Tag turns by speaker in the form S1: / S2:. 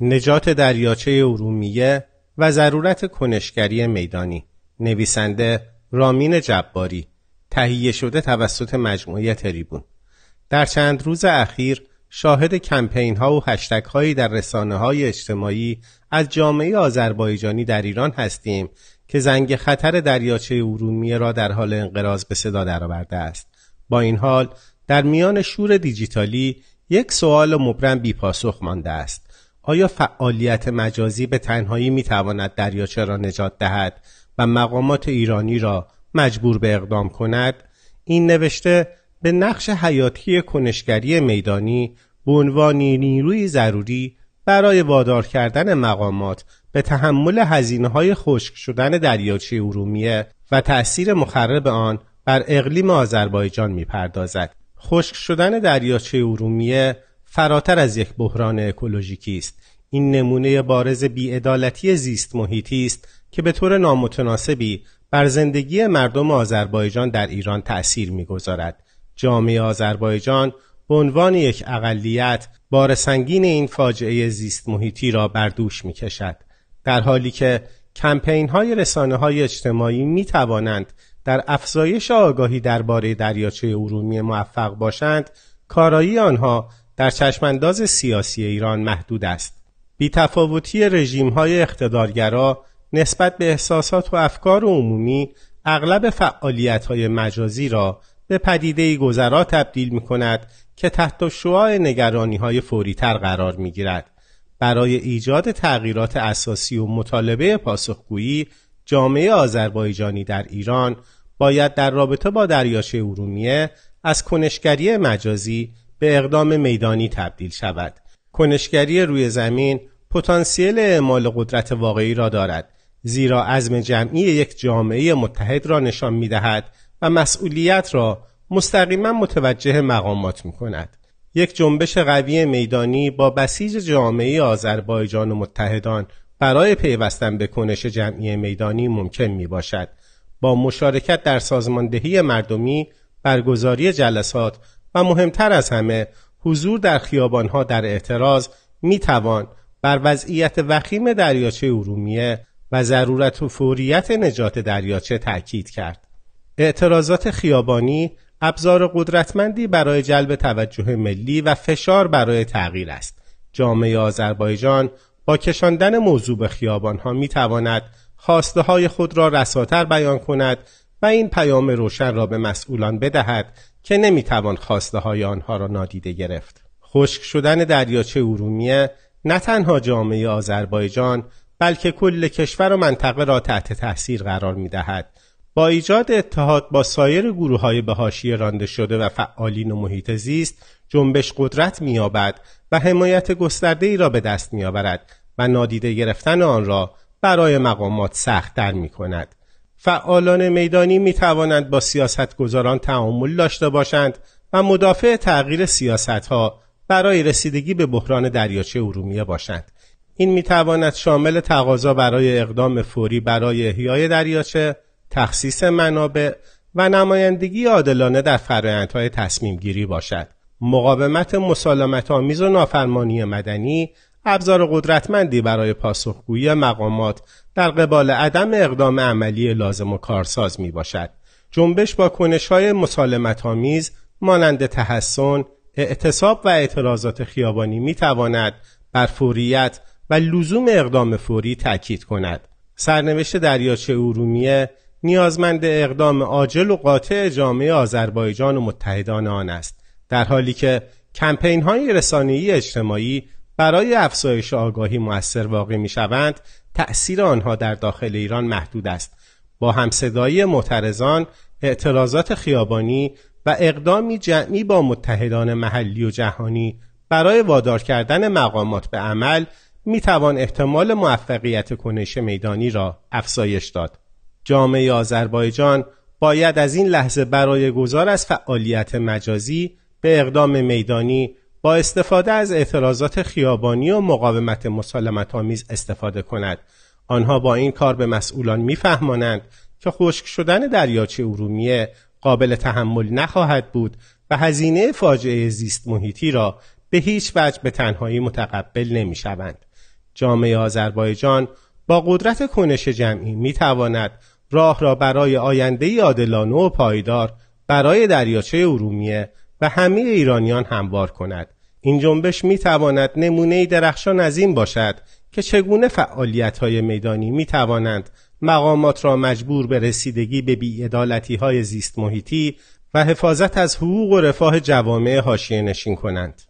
S1: نجات دریاچه ارومیه و ضرورت کنشگری میدانی. نویسنده رامین جباری. تهیه شده توسط مجموعه تریبون. در چند روز اخیر شاهد کمپین ها و هشتگ هایی در رسانه های اجتماعی از جامعه آذربایجانی در ایران هستیم که زنگ خطر دریاچه ارومیه را در حال انقراض به صدا درآورده است. با این حال در میان شور دیجیتالی یک سوال مبرم بی پاسخ مانده است. آیا فعالیت مجازی به تنهایی می تواند دریاچه را نجات دهد و مقامات ایرانی را مجبور به اقدام کند این نوشته به نقش حیاتی کنشگری میدانی به عنوان نیروی ضروری برای وادار کردن مقامات به تحمل هزینه های خشک شدن دریاچه ارومیه و تأثیر مخرب آن بر اقلیم آذربایجان می‌پردازد. خشک شدن دریاچه ارومیه فراتر از یک بحران اکولوژیکی است. این نمونه بارز بیعدالتی زیست محیطی است که به طور نامتناسبی بر زندگی مردم آذربایجان در ایران تأثیر می‌گذارد. جامعه آذربایجان به عنوان یک اقلیت بار سنگین این فاجعه زیست محیطی را بر دوش می کشد. در حالی که کمپین های رسانه های اجتماعی می توانند در افزایش آگاهی درباره دریاچه ارومیه موفق باشند کارایی آنها در چشمانداز سیاسی ایران محدود است بیتفاوتی رژیم های اقتدارگرا نسبت به احساسات و افکار عمومی اغلب فعالیت های مجازی را به پدیده گذرا تبدیل می کند که تحت شعاع نگرانی های فوریتر قرار می گیرد. برای ایجاد تغییرات اساسی و مطالبه پاسخگویی جامعه آذربایجانی در ایران باید در رابطه با دریاچه ارومیه از کنشگری مجازی به اقدام میدانی تبدیل شود. کنشگری روی زمین پتانسیل اعمال قدرت واقعی را دارد زیرا عزم جمعی یک جامعه متحد را نشان می دهد و مسئولیت را مستقیما متوجه مقامات می کند. یک جنبش قوی میدانی با بسیج جامعه آذربایجان و متحدان برای پیوستن به کنش جمعی میدانی ممکن می باشد. با مشارکت در سازماندهی مردمی، برگزاری جلسات و مهمتر از همه حضور در خیابانها در اعتراض می توان بر وضعیت وخیم دریاچه ارومیه و ضرورت و فوریت نجات دریاچه تأکید کرد. اعتراضات خیابانی ابزار قدرتمندی برای جلب توجه ملی و فشار برای تغییر است. جامعه آذربایجان با کشاندن موضوع به خیابان ها می تواند خواسته های خود را رساتر بیان کند و این پیام روشن را به مسئولان بدهد که نمی توان خواسته های آنها را نادیده گرفت. خشک شدن دریاچه ارومیه نه تنها جامعه آذربایجان بلکه کل کشور و منطقه را تحت تاثیر قرار می دهد. با ایجاد اتحاد با سایر گروه های به حاشیه رانده شده و فعالین و محیط زیست جنبش قدرت مییابد و حمایت گسترده ای را به دست میآورد و نادیده گرفتن آن را برای مقامات سختتر می کند. فعالان میدانی می توانند با سیاستگزاران تعامل داشته باشند و مدافع تغییر سیاست ها برای رسیدگی به بحران دریاچه ارومیه باشند. این می تواند شامل تقاضا برای اقدام فوری برای احیای دریاچه تخصیص منابع و نمایندگی عادلانه در فرایندهای تصمیم گیری باشد. مقاومت مسالمت آمیز و نافرمانی مدنی ابزار قدرتمندی برای پاسخگویی مقامات در قبال عدم اقدام عملی لازم و کارساز می باشد. جنبش با کنش های مسالمت آمیز مانند تحسن، اعتصاب و اعتراضات خیابانی می تواند بر فوریت و لزوم اقدام فوری تأکید کند. سرنوشت دریاچه ارومیه نیازمند اقدام عاجل و قاطع جامعه آذربایجان و متحدان آن است در حالی که کمپین های رسانه‌ای اجتماعی برای افزایش آگاهی موثر واقع می شوند تأثیر آنها در داخل ایران محدود است با همصدایی معترضان اعتراضات خیابانی و اقدامی جمعی با متحدان محلی و جهانی برای وادار کردن مقامات به عمل می توان احتمال موفقیت کنش میدانی را افزایش داد. جامعه آذربایجان باید از این لحظه برای گذار از فعالیت مجازی به اقدام میدانی با استفاده از اعتراضات خیابانی و مقاومت مسالمت آمیز استفاده کند. آنها با این کار به مسئولان میفهمانند که خشک شدن دریاچه ارومیه قابل تحمل نخواهد بود و هزینه فاجعه زیست محیطی را به هیچ وجه به تنهایی متقبل نمی شوند. جامعه آذربایجان با قدرت کنش جمعی می تواند راه را برای آینده عادلانه و پایدار برای دریاچه ارومیه و همه ایرانیان هموار کند. این جنبش می تواند نمونه درخشان از این باشد که چگونه فعالیت های میدانی می توانند مقامات را مجبور به رسیدگی به بیعدالتی های زیست محیطی و حفاظت از حقوق و رفاه جوامع حاشیه نشین کنند.